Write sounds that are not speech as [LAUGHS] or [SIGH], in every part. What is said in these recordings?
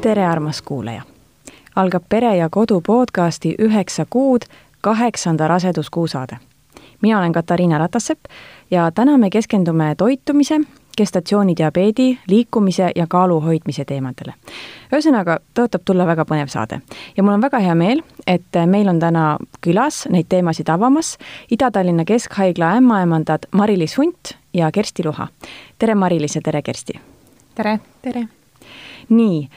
tere, armas kuulaja! algab Pere ja Kodu podcasti üheksa kuud kaheksanda raseduskuu saade. mina olen Katariina Ratassepp ja täna me keskendume toitumise, gestatsioonidiabeedi, liikumise ja kaalu hoidmise teemadele. ühesõnaga, tõotab tulla väga põnev saade ja mul on väga hea meel, et meil on täna külas neid teemasid avamas Ida-Tallinna Keskhaigla ämmaemandad Mari-Liis Hunt ja Kersti Luha. tere, Mari-Liis ja tere, Kersti! tere! tere! nii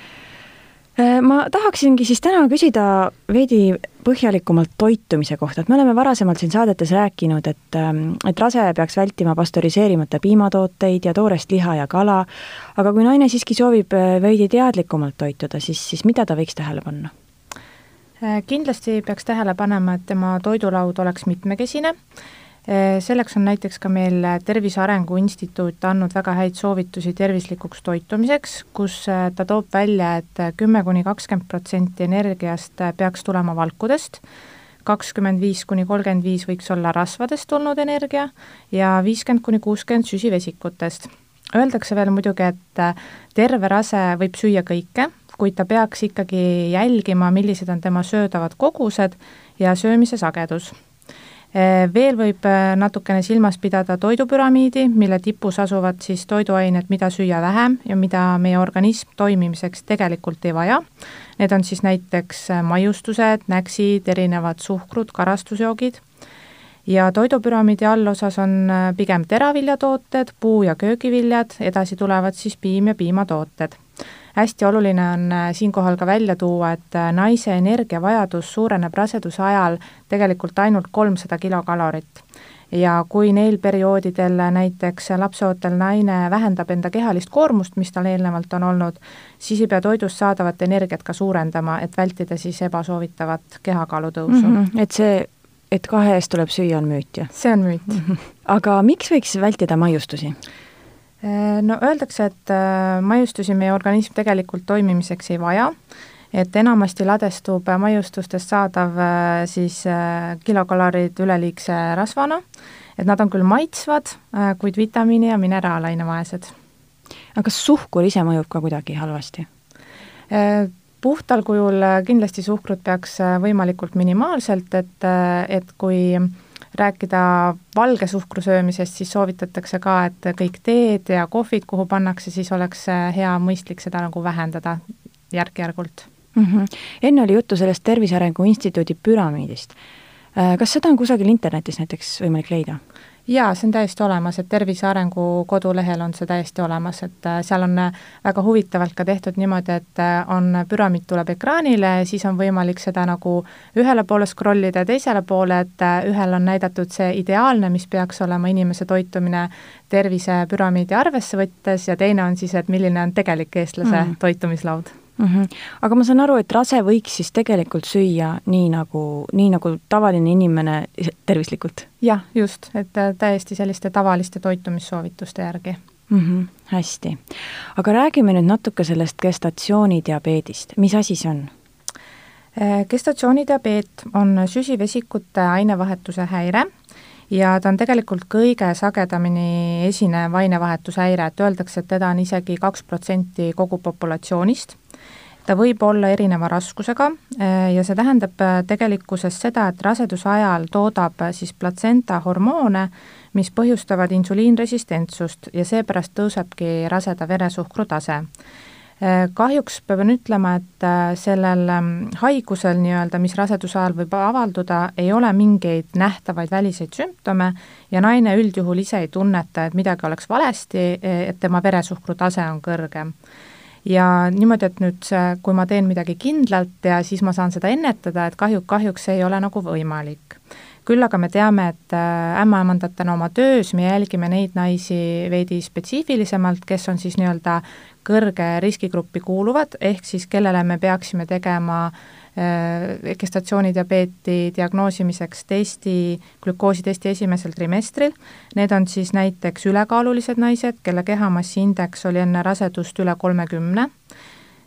ma tahaksingi siis täna küsida veidi põhjalikumalt toitumise kohta, et me oleme varasemalt siin saadetes rääkinud, et, ähm, et rase peaks vältima pastöriseerimata piimatooteid ja toorest liha ja kala, aga kui naine siiski soovib äh, veidi teadlikumalt toituda, siis, siis mida ta võiks tähele panna? Äh, kindlasti peaks tähele panema, et tema toidulaud oleks mitmekesine. Äh, selleks on näiteks ka meil Tervise Arengu Instituut andnud väga häid soovitusi tervislikuks toitumiseks, kus äh, ta toob välja, et kümme kuni kakskümmend protsenti energiast äh, peaks tulema valkudest, kakskümmend viis kuni kolmkümmend viis võiks olla rasvadest tulnud energia ja viiskümmend kuni kuuskümmend süsivesikutest. Öeldakse veel muidugi, et terve rase võib süüa kõike, kuid ta peaks ikkagi jälgima, millised on tema söödavad kogused ja söömise sagedus veel võib eh, natukene silmas pidada toidupüramiidi, mille tipus asuvad siis toiduained, mida süüa vähem ja mida meie organism toimimiseks tegelikult ei vaja. Need on siis näiteks eh, maiustused, näksid, erinevad suhkrud, karastusjoogid ja toidupüramiidi allosas on pigem teraviljatooted, puu- ja köögiviljad, edasi tulevad siis piim ja piimatooted hästi oluline on äh, siinkohal ka välja tuua, et äh, naise energiavajadus suureneb raseduse ajal tegelikult ainult kolmsada kilokalorit ja kui neil perioodidel näiteks lapseootel naine vähendab enda kehalist koormust, mis tal eelnevalt on olnud, siis ei pea toidust saadavat energiat ka suurendama, et vältida siis ebasoovitavat kehakaalu tõusu mm. -hmm. et see, et kahe eest tuleb süüa, on müüt, jah? see on müüt mm. -hmm. aga miks võiks vältida maiustusi? Äh, no öeldakse, et äh, maiustusi meie organism tegelikult toimimiseks ei vaja, et enamasti ladestub maiustustest saadav äh, siis kilokalorid üleliigse rasvana, et nad on küll maitsvad, kuid vitamiini- ja mineraalaine vaesed. aga kas suhkur ise mõjub ka kuidagi halvasti? puhtal kujul kindlasti suhkrut peaks võimalikult minimaalselt, et, et kui äh, rääkida valge suhkru söömisest, siis soovitatakse ka, et kõik teed ja kohvid, kuhu pannakse, siis oleks hea mõistlik seda nagu vähendada järk-järgult mm. -hmm. enne oli juttu sellest Tervise Arengu Instituudi püramiidist. Äh, kas seda on kusagil internetis näiteks võimalik leida? Jaa, see on täiesti olemas, et Tervise Arengu kodulehel on see täiesti olemas, et äh, seal on äh, väga huvitavalt ka tehtud niimoodi, et äh, on, püramiid tuleb ekraanile, siis on võimalik seda nagu ühele poole scroll ida ja teisele poole, et ühel on näidatud see ideaalne, mis peaks olema inimese toitumine tervisepüramiidi arvesse võttes ja teine on siis, et milline on tegelik eestlase mm. toitumislaud mm. -hmm. aga ma saan aru, et rase võiks siis tegelikult süüa nii nagu, nii nagu tavaline inimene tervislikult? jah, just, et äh, täiesti selliste tavaliste toitumissoovituste järgi mm. -hmm, hästi. aga räägime nüüd natuke sellest gestatsioonidiabeedist, mis asi see on? Äh, gestatsioonidiabeet on süsivesikute ainevahetuse häire ja ta on tegelikult kõige sagedamini esinev ainevahetuse häire, et öeldakse, et teda on isegi kaks protsenti kogu populatsioonist ta võib olla erineva raskusega äh, ja see tähendab äh, tegelikkuses seda, et raseduse ajal toodab äh, siis platsenta hormoone, mis põhjustavad insuliinresistentsust ja seepärast tõusebki raseda veresuhkru tase. kahjuks pean ütlema, et sellel haigusel nii-öelda, mis raseduse ajal võib avalduda, ei ole mingeid nähtavaid väliseid sümptome ja naine üldjuhul ise ei tunneta, et midagi oleks valesti, et tema veresuhkru tase on kõrgem ja niimoodi, et nüüd see, kui ma teen midagi kindlalt ja siis ma saan seda ennetada, et kahju, kahjuks see ei ole nagu võimalik. küll aga me teame, et äh, ämmaemandatena oma töös me jälgime neid naisi veidi spetsiifilisemalt, kes on siis nii-öelda kõrge riskigruppi kuuluvad, ehk siis kellele me peaksime tegema äh, gestatsioonidiabeeti diagnoosimiseks testi, glükoositesti esimesel trimestril. Need on siis näiteks ülekaalulised naised, kelle kehamassiindeks oli enne rasedust üle kolmekümne,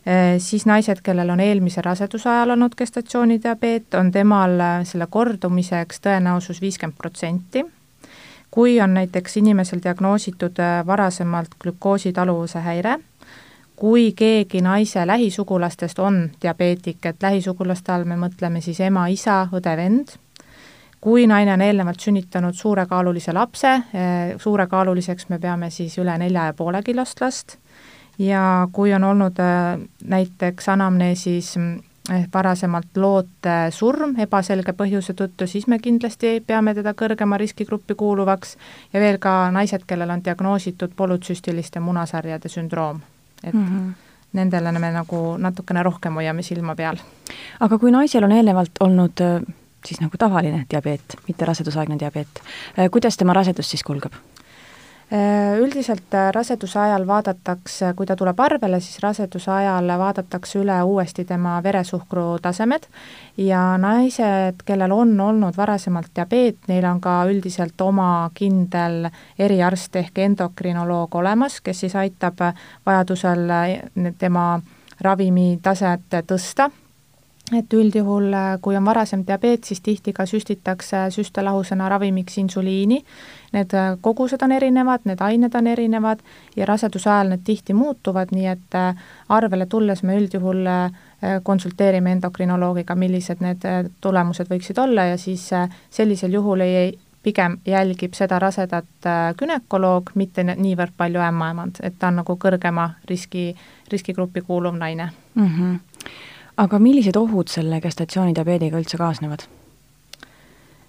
äh, siis naised, kellel on eelmise raseduse ajal olnud gestatsioonidiabeet, on temal äh, selle kordumiseks tõenäosus viiskümmend protsenti kui on näiteks inimesel diagnoositud varasemalt glükoositaluvuse häire kui keegi naise lähisugulastest on diabeetik, et lähisugulaste all me mõtleme siis ema, isa, õde, vend, kui naine on eelnevalt sünnitanud suurekaalulise lapse, eh, suurekaaluliseks me peame siis üle nelja ja poole kilost last, ja kui on olnud eh, näiteks anamneesis eh, varasemalt loote surm ebaselge põhjuse tõttu, siis me kindlasti peame teda kõrgema riskigruppi kuuluvaks ja veel ka naised, kellel on diagnoositud polütsüstiliste munasarjade sündroom et mm -hmm. nendele me nagu natukene rohkem hoiame silma peal. aga kui naisel on eelnevalt olnud äh, siis nagu tavaline diabeet, mitte rasedusaegne diabeet, äh, kuidas tema rasedus siis kulgeb? Äh, üldiselt äh, raseduse ajal vaadatakse, kui ta tuleb arvele, siis raseduse ajal vaadatakse üle uuesti tema veresuhkru tasemed ja naised, kellel on olnud varasemalt diabeet, neil on ka üldiselt oma kindel eriarst ehk endokrinoloog olemas, kes siis aitab vajadusel tema ravimitaset tõsta et üldjuhul, kui on varasem diabeet, siis tihti ka süstitakse süstelahusena ravimiks insuliini, need kogused on erinevad, need ained on erinevad ja raseduse ajal need tihti muutuvad, nii et äh, arvele tulles me üldjuhul äh, konsulteerime endokrinoloogiga, millised need äh, tulemused võiksid olla ja siis sellisel juhul ei, pigem jälgib seda rasedat gümnakoloog, mitte niivõrd palju ämmaemand, et ta on nagu kõrgema riski, riskigruppi kuuluv naine mm. -hmm aga millised ohud selle gestatsioonidiabeediga üldse kaasnevad?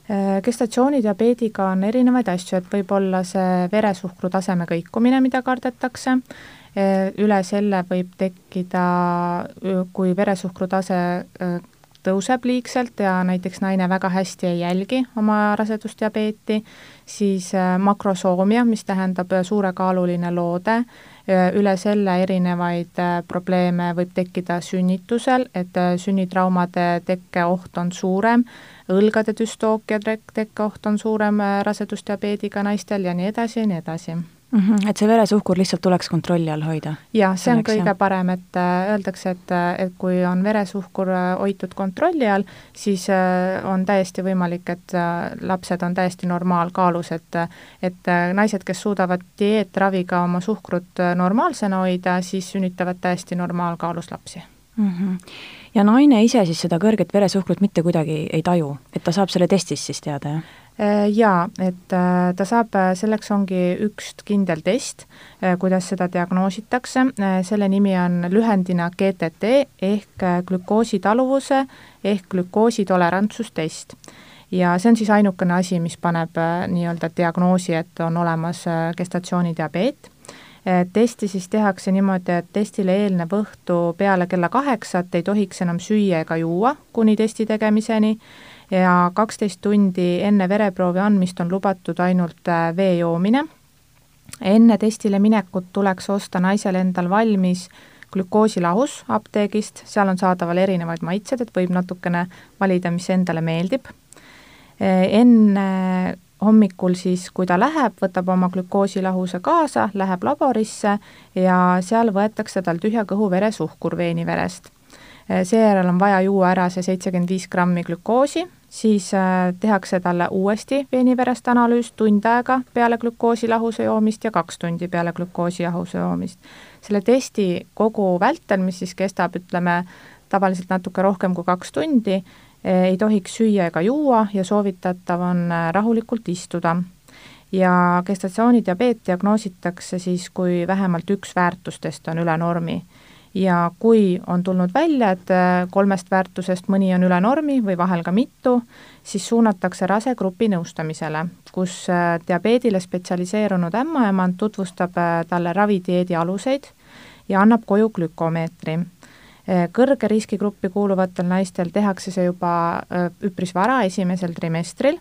Äh, gestatsioonidiabeediga on erinevaid asju, et võib olla see veresuhkru taseme kõikumine, mida kardetakse, äh, üle selle võib tekkida, kui veresuhkru tase äh, tõuseb liigselt ja näiteks naine väga hästi ei jälgi oma rasedusdiabeeti, siis makrosoomia, mis tähendab suurekaaluline loode, üle selle erinevaid äh, probleeme võib tekkida sünnitusel, et äh, sünnitraumade tekkeoht on suurem, õlgade düstookia tekkeoht on suurem äh, rasedusdiabeediga naistel ja nii edasi ja nii edasi mm. -hmm, et see veresuhkur lihtsalt tuleks kontrolli all hoida? jah, see on kõige jah. parem, et äh, öeldakse, et, et kui on veresuhkur äh, hoitud kontrolli all, siis äh, on täiesti võimalik, et lapsed on täiesti normaalkaalus, et et naised, kes suudavad dieetraviga oma suhkrut normaalsena hoida, siis sünnitavad täiesti normaalkaalus lapsi mm. -hmm. ja naine ise siis seda kõrget veresuhkrut mitte kuidagi ei taju, et ta saab selle testis siis teada, jah? Äh, jaa, et äh, ta saab, äh, selleks ongi üks kindel test, kuidas seda diagnoositakse, selle nimi on lühendina GTT ehk glükoositaluvuse ehk glükoositolerantsustest. ja see on siis ainukene asi, mis paneb nii-öelda diagnoosi, et on olemas gestatsioonidiabeet. Testi siis tehakse niimoodi, et testile eelnev õhtu peale kella kaheksat ei tohiks enam süüa ega juua kuni testi tegemiseni ja kaksteist tundi enne vereproovi andmist on lubatud ainult äh, vee joomine. enne testile minekut tuleks osta naisel endal valmis glükoosilahus apteegist, seal on saadaval erinevaid maitsed, et võib natukene valida, mis endale meeldib. Äh, enne hommikul siis, kui ta läheb, võtab oma glükoosilahuse kaasa, läheb laborisse ja seal võetakse tal tühja kõhu veresuhkur veeniverest. Äh, seejärel on vaja juua ära see seitsekümmend viis grammi glükoosi siis äh, tehakse talle uuesti veeniverest analüüs tund aega peale glükoosilahuse joomist ja kaks tundi peale glükoosijahuse joomist. selle testi kogu vältel, mis siis kestab, ütleme, tavaliselt natuke rohkem kui kaks tundi, äh, ei tohiks süüa ega juua ja soovitatav on äh, rahulikult istuda. ja gestatsioonidiabeet diagnoositakse siis, kui vähemalt üks väärtustest on üle normi ja kui on tulnud välja, et äh, kolmest väärtusest mõni on üle normi või vahel ka mitu, siis suunatakse rase grupi nõustamisele, kus äh, diabeedile spetsialiseerunud ämmaemand tutvustab äh, talle ravidieedi aluseid ja annab koju glükomeetri. kõrge riskigruppi kuuluvatel naistel tehakse see juba üpris vara, esimesel trimestril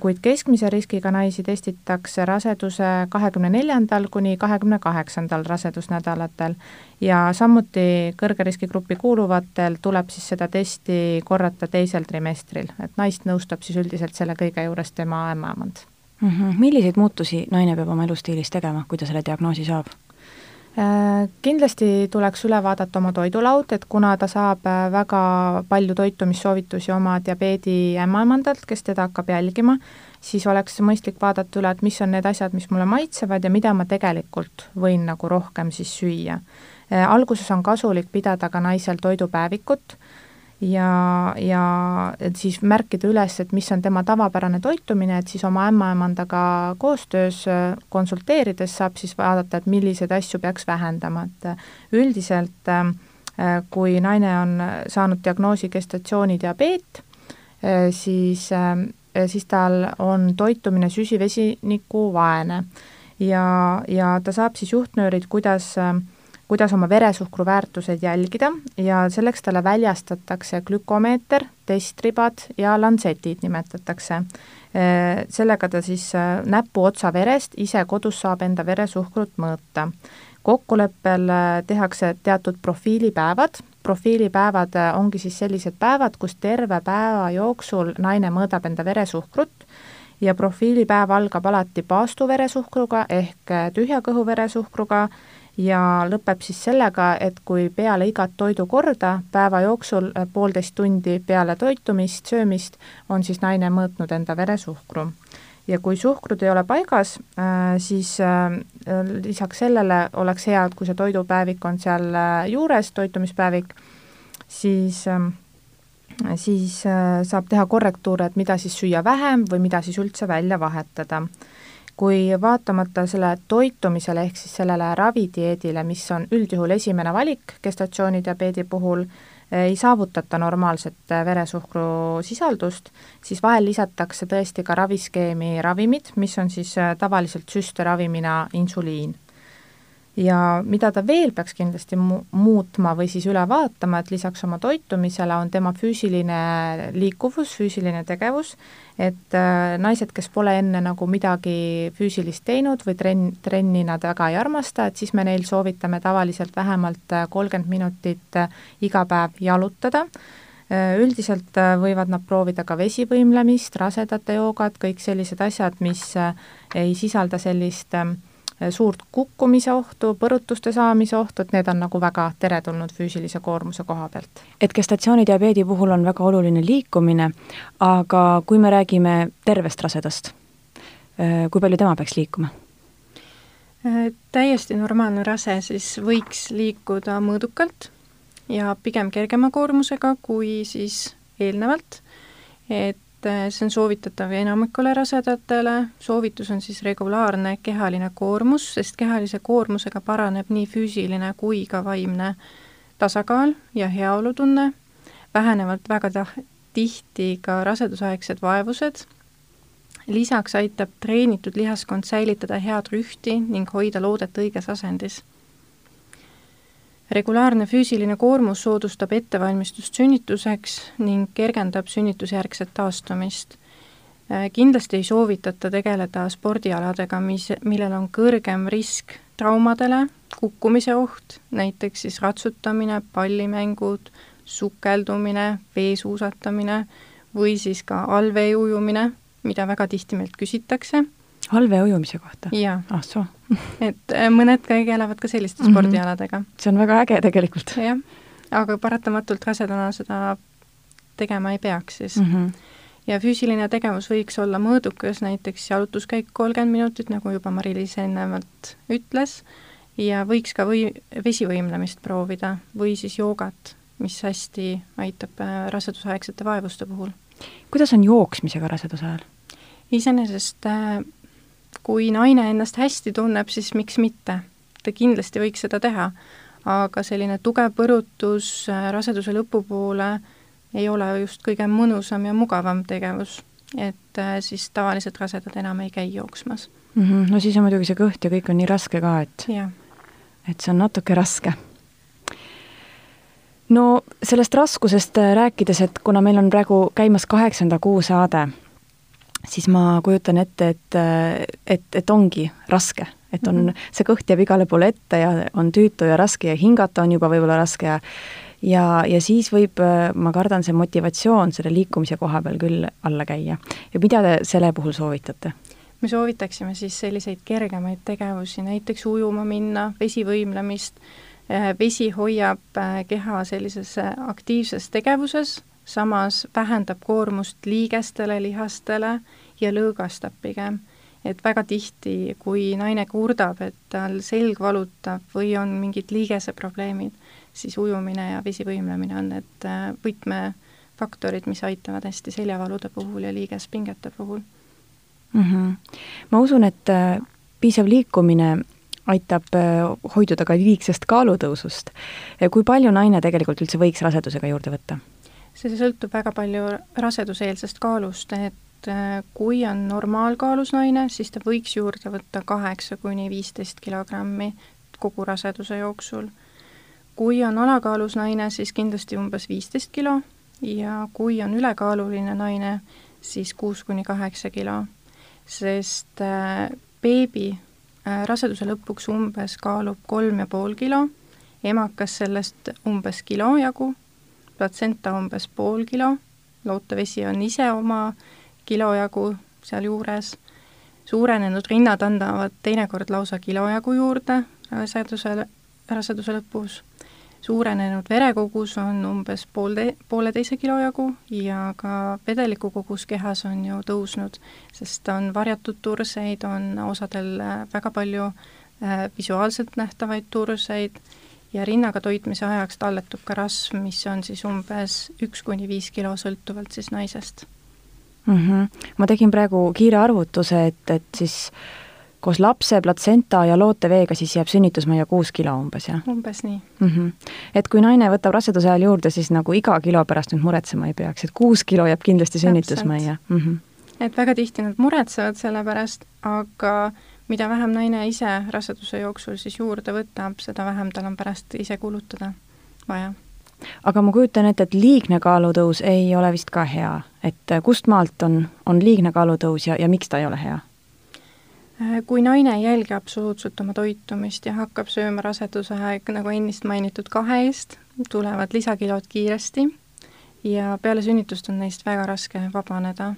kuid keskmise riskiga naisi testitakse raseduse kahekümne neljandal kuni kahekümne kaheksandal rasedusnädalatel ja samuti kõrge riskigrupi kuuluvatel tuleb siis seda testi korrata teisel trimestril, et naist nõustab siis üldiselt selle kõige juures tema ämmaemand mm. -hmm. milliseid muutusi naine peab oma elustiilis tegema, kui ta selle diagnoosi saab? Äh, kindlasti tuleks üle vaadata oma toidulaud, et kuna ta saab äh, väga palju toitumissoovitusi oma diabeedi ämmaemandalt, kes teda hakkab jälgima, siis oleks mõistlik vaadata üle, et mis on need asjad, mis mulle maitsevad ja mida ma tegelikult võin nagu rohkem siis süüa. Äh, alguses on kasulik pidada ka naisel toidupäevikut ja, ja siis märkida üles, et mis on tema tavapärane toitumine, et siis oma ämmaemandaga koostöös äh, konsulteerides saab siis vaadata, et milliseid asju peaks vähendama, et äh, üldiselt kui naine on saanud diagnoosi gestatsioonidiabeet, siis, siis tal on toitumine süsivesiniku vaene. Ja, ja ta saab siis juhtnöörid, kuidas äh, kuidas oma veresuhkru väärtuseid jälgida ja selleks talle väljastatakse glükomeeter, testribad ja lantsetid nimetatakse. Sellega ta siis äh, näpuotsa verest ise kodus saab enda veresuhkrut mõõta. kokkuleppel äh, tehakse teatud profiilipäevad, profiilipäevad äh, ongi siis sellised päevad, kus terve päeva jooksul naine mõõdab enda veresuhkrut ja profiilipäev algab alati paastuveresuhkruga ehk tühja kõhu veresuhkruga ja lõpeb siis sellega, et kui peale igat toidukorda päeva jooksul äh, poolteist tundi peale toitumist, söömist, on siis naine mõõtnud enda veresuhkru. ja kui suhkrud ei ole paigas, äh, siis äh, lisaks sellele oleks hea, et kui see toidupäevik on seal juures, toitumispäevik, siis siis saab teha korrektuure, et mida siis süüa vähem või mida siis üldse välja vahetada kui vaatamata selle toitumisele ehk siis sellele ravidieedile, mis on üldjuhul esimene valik gestatsioonidiabeedi puhul, ei saavutata normaalset veresuhkru sisaldust, siis vahel lisatakse tõesti ka raviskeemi ravimid, mis on siis tavaliselt süsteravimina insuliin ja mida ta veel peaks kindlasti mu-, muutma või siis üle vaatama, et lisaks oma toitumisele on tema füüsiline liikuvus, füüsiline tegevus, et äh, naised, kes pole enne nagu midagi füüsilist teinud või trenn, trenni nad väga ei armasta, et siis me neil soovitame tavaliselt vähemalt äh, kolmkümmend minutit äh, iga päev jalutada. Äh,, üldiselt äh, võivad nad proovida ka vesivõimlemist, rasedate joogat, kõik sellised asjad, mis äh, ei sisalda sellist äh, suurt kukkumise ohtu, põrutuste saamise ohtu, et need on nagu väga teretulnud füüsilise koormuse koha pealt. et gestatsioonidiabeedi puhul on väga oluline liikumine, aga kui me räägime tervest rasedast, äh, kui palju tema peaks liikuma? Äh, täiesti normaalne rase siis võiks liikuda mõõdukalt ja pigem kergema koormusega kui siis eelnevalt, et et eh, see on soovitatav enamikule rasedatele, soovitus on siis regulaarne kehaline koormus, sest kehalise koormusega paraneb nii füüsiline kui ka vaimne tasakaal ja heaolutunne, vähenevad väga tah-, tihti ka rasedusaegsed vaevused, lisaks aitab treenitud lihaskond säilitada head rühti ning hoida loodet õiges asendis regulaarne füüsiline koormus soodustab ettevalmistust sünnituseks ning kergendab sünnitusjärgset taastumist. Äh, kindlasti ei soovitata tegeleda spordialadega, mis, millel on kõrgem risk traumadele, kukkumise oht, näiteks siis ratsutamine, pallimängud, sukeldumine, veesuusatamine või siis ka allvee ujumine, mida väga tihti meilt küsitakse allvee ujumise kohta? ah soo [LAUGHS] et äh, mõned tegelevad ka selliste mm -hmm. spordialadega. see on väga äge tegelikult. jah, aga paratamatult rasedana seda tegema ei peaks siis mm. -hmm. ja füüsiline tegevus võiks olla mõõdukas, näiteks jalutuskäik kolmkümmend minutit, nagu juba Mari-Liis eelnevalt ütles, ja võiks ka või vesivõimlemist proovida või siis joogat, mis hästi aitab äh, rasedusaegsete vaevuste puhul. kuidas on jooksmisega raseduse ajal? iseenesest äh, kui naine ennast hästi tunneb, siis miks mitte. ta kindlasti võiks seda teha. aga selline tugev põrutus äh, raseduse lõpupoole ei ole just kõige mõnusam ja mugavam tegevus, et äh, siis tavaliselt rasedad enam ei käi jooksmas mm. -hmm. no siis on muidugi see kõht ja kõik on nii raske ka, et, et see on natuke raske no sellest raskusest äh, rääkides, et kuna meil on praegu käimas kaheksanda kuu saade, siis ma kujutan ette, et, et, et ongi raske, et on -hmm. see kõht jääb igale poole ette ja on tüütu ja raske ja hingata on juba võib-olla raske ja ja, ja siis võib, ma kardan, see motivatsioon selle liikumise koha peal küll alla käia. ja mida te selle puhul soovitate? me soovitaksime siis selliseid kergemaid tegevusi, näiteks ujuma minna, vesivõimlemist, äh, vesi hoiab keha sellises aktiivses tegevuses samas vähendab koormust liigestele, lihastele ja lõõgastab pigem. et väga tihti, kui naine kurdab, et tal selg valutab või on mingid liigeseprobleemid, siis ujumine ja vesivõimlemine on need äh, võtmefaktorid, mis aitavad hästi seljavalude puhul ja liigespingete puhul mm. -hmm. ma usun, et äh, piisav liikumine aitab äh, hoiduda ka liigsest kaalutõusust. kui palju naine tegelikult üldse võiks rasedusega juurde võtta? See sõltub väga palju raseduseelsest kaalust, et äh, kui on normaalkaalus naine, siis ta võiks juurde võtta kaheksa kuni viisteist kilogrammi kogu raseduse jooksul. kui on alakaalus naine, siis kindlasti umbes viisteist kilo ja kui on ülekaaluline naine, siis kuus kuni kaheksa kilo, sest äh, beebi äh, raseduse lõpuks umbes kaalub kolm ja pool kilo, emakas sellest umbes kilo jagu platsenta umbes pool kilo, lootevesi on ise oma kilo jagu sealjuures, suurenenud rinnad annavad teinekord lausa kilo jagu juurde raseduse, raseduse lõpus, suurenenud verekogus on umbes poolde, pooleteise kilo jagu ja ka vedeliku kogus kehas on ju tõusnud, sest on varjatud turseid, on osadel väga palju äh, visuaalselt nähtavaid turseid ja rinnaga toitmise ajaks talletub ka rasv, mis on siis umbes üks kuni viis kilo, sõltuvalt siis naisest mm. -hmm. ma tegin praegu kiire arvutuse, et, et siis koos lapse, platsenta ja looteveega siis jääb sünnitusmajja kuus kilo umbes, jah? umbes nii mm. -hmm. et kui naine võtab raseduse ajal juurde, siis nagu iga kilo pärast nüüd muretsema ei peaks, et kuus kilo jääb kindlasti sünnitusmajja mm. -hmm. et väga tihti nad muretsevad selle pärast, aga mida vähem naine ise raseduse jooksul siis juurde võtab, seda vähem tal on pärast ise kulutada vaja. aga ma kujutan ette, et liigne kaalutõus ei ole vist ka hea, et kust maalt on, on liigne kaalutõus ja, ja miks ta ei ole hea? Äh, kui naine ei jälgi absoluutselt oma toitumist ja hakkab sööma raseduse aeg, nagu ennist mainitud, kahe eest, tulevad lisakilod kiiresti ja peale sünnitust on neist väga raske vabaneda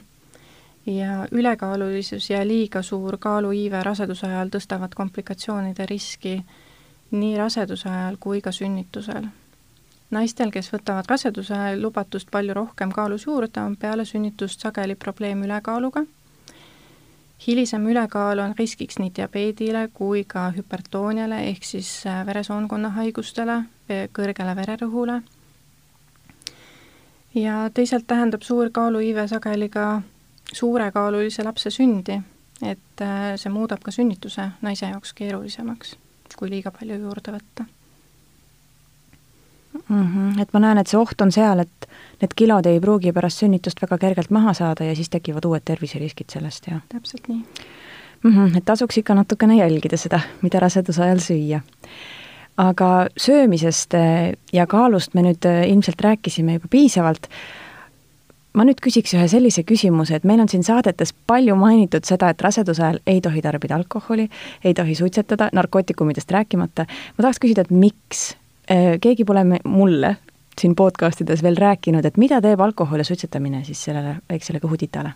ja ülekaalulisus ja liiga suur kaaluiive raseduse ajal tõstavad komplikatsioonide riski nii raseduse ajal kui ka sünnitusel. naistel, kes võtavad raseduse ajal lubatust palju rohkem kaalus juurde, on peale sünnitust sageli probleem ülekaaluga. hilisem ülekaal on riskiks nii diabeedile kui ka hüpertooniale ehk siis äh, veresoonkonna haigustele, kõrgele vererõhule. ja teisalt tähendab suur kaaluiive sageli ka suurekaalulise lapse sündi, et äh, see muudab ka sünnituse naise jaoks keerulisemaks, kui liiga palju juurde võtta mm. -hmm. Et ma näen, et see oht on seal, et need kilod ei pruugi pärast sünnitust väga kergelt maha saada ja siis tekivad uued terviseriskid sellest ja täpselt nii mm. -hmm. Et tasuks ikka natukene jälgida seda, mida raseduse ajal süüa. aga söömisest äh, ja kaalust me nüüd äh, ilmselt rääkisime juba piisavalt ma nüüd küsiks ühe sellise küsimuse, et meil on siin saadetes palju mainitud seda, et raseduse ajal ei tohi tarbida alkoholi, ei tohi suitsetada, narkootikumidest rääkimata. ma tahaks küsida, et miks? Äh, keegi pole mulle siin podcast ides veel rääkinud, et mida teeb alkohol ja suitsetamine siis sellele väiksele kõhutitale?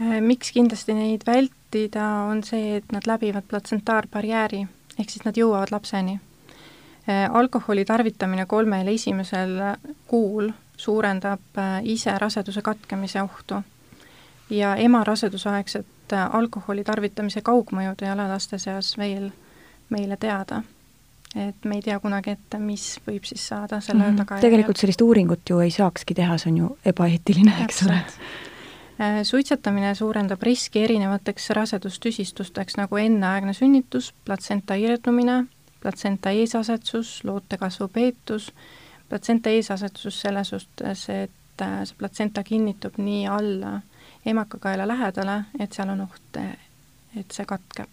Äh, miks kindlasti neid vältida, on see, et nad läbivad platsentaarbarjääri, ehk siis nad jõuavad lapseni. Äh, alkoholi tarvitamine kolmel esimesel kuul suurendab äh, ise raseduse katkemise ohtu. ja ema rasedusaegset äh, alkoholi tarvitamise kaugmõjud ei ole laste seas veel meile teada. et me ei tea kunagi ette, mis võib siis saada selle mm -hmm. tagajärjel. tegelikult sellist uuringut ju ei saakski teha, see on ju ebaeetiline, eks ole. Äh, suitsetamine suurendab riski erinevateks rasedustüsistusteks nagu enneaegne sünnitus, platsenta irdumine, platsenta eesasetsus, lootekasvu peetus, platsenta eesasetsus selles suhtes, et äh, see platsenta kinnitub nii alla emakakaela lähedale, et seal on oht, et see katkeb.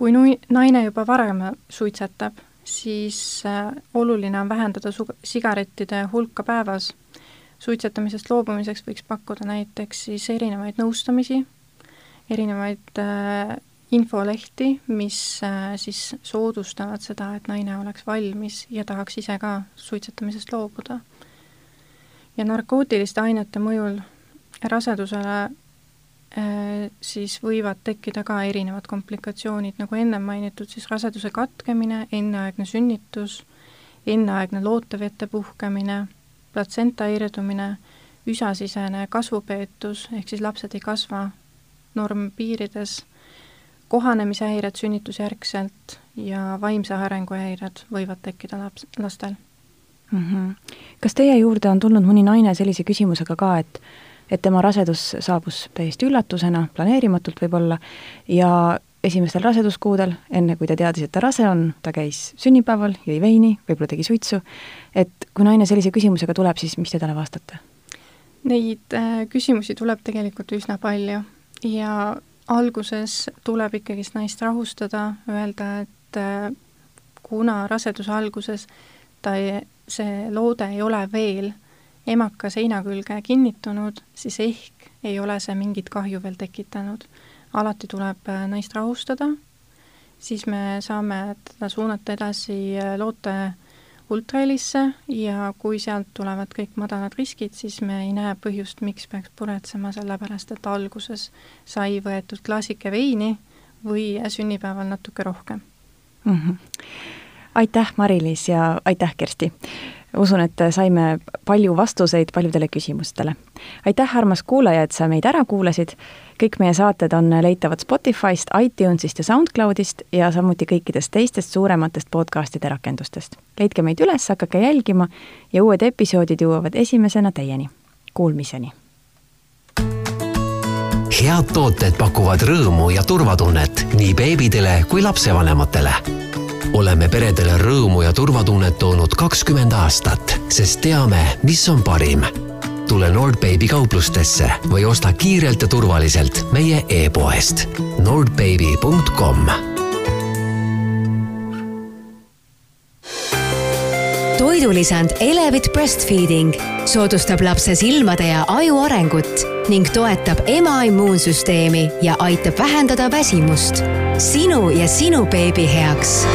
kui nui-, naine juba varem suitsetab, siis äh, oluline on vähendada su-, sigarettide hulka päevas. suitsetamisest loobumiseks võiks pakkuda näiteks siis erinevaid nõustamisi, erinevaid äh, infolehti, mis äh, siis soodustavad seda, et naine oleks valmis ja tahaks ise ka suitsetamisest loobuda. ja narkootiliste ainete mõjul rasedusele äh, siis võivad tekkida ka erinevad komplikatsioonid, nagu ennem mainitud, siis raseduse katkemine, enneaegne sünnitus, enneaegne lootevete puhkemine, platsenta irdumine, üsasisene kasvupeetus, ehk siis lapsed ei kasva normpiirides kohanemishäired sünnitusjärgselt ja vaimse arengu häired võivad tekkida laps, lastel mm. -hmm. kas teie juurde on tulnud mõni naine sellise küsimusega ka, et et tema rasedus saabus täiesti üllatusena, planeerimatult võib-olla, ja esimestel raseduskuudel, enne kui ta teadis, et ta rase on, ta käis sünnipäeval, jõi veini, võib-olla tegi suitsu, et kui naine sellise küsimusega tuleb, siis mis te talle vastate? Neid äh, küsimusi tuleb tegelikult üsna palju ja alguses tuleb ikkagist naist rahustada, öelda, et äh, kuna raseduse alguses ta ei, see loode ei ole veel emaka seina külge kinnitunud, siis ehk ei ole see mingit kahju veel tekitanud. alati tuleb äh, naist rahustada, siis me saame teda suunata edasi äh, loote ultrahelisse ja kui sealt tulevad kõik madalad riskid, siis me ei näe põhjust, miks peaks puretsema, sellepärast et alguses sai võetud klaasike veini või sünnipäeval natuke rohkem mm. -hmm. aitäh, Mari-Liis ja aitäh, Kersti! Usun, et saime palju vastuseid paljudele küsimustele. aitäh, armas kuulaja, et sa meid ära kuulasid kõik meie saated on leitavad Spotify'st, iTunes'ist ja SoundCloud'ist ja samuti kõikidest teistest suurematest podcast'ide rakendustest. leidke meid üles, hakake jälgima ja uued episoodid jõuavad esimesena teieni. Kuulmiseni! head tooted pakuvad rõõmu ja turvatunnet nii beebidele kui lapsevanematele. Oleme peredele rõõmu ja turvatunnet toonud kakskümmend aastat, sest teame, mis on parim tule Nordbaby kauplustesse või osta kiirelt ja turvaliselt meie e-poest nordbaby.com. toidulisand Elevit Breastfeeding soodustab lapse silmade ja aju arengut ning toetab ema immuunsüsteemi ja aitab vähendada väsimust. sinu ja sinu beebi heaks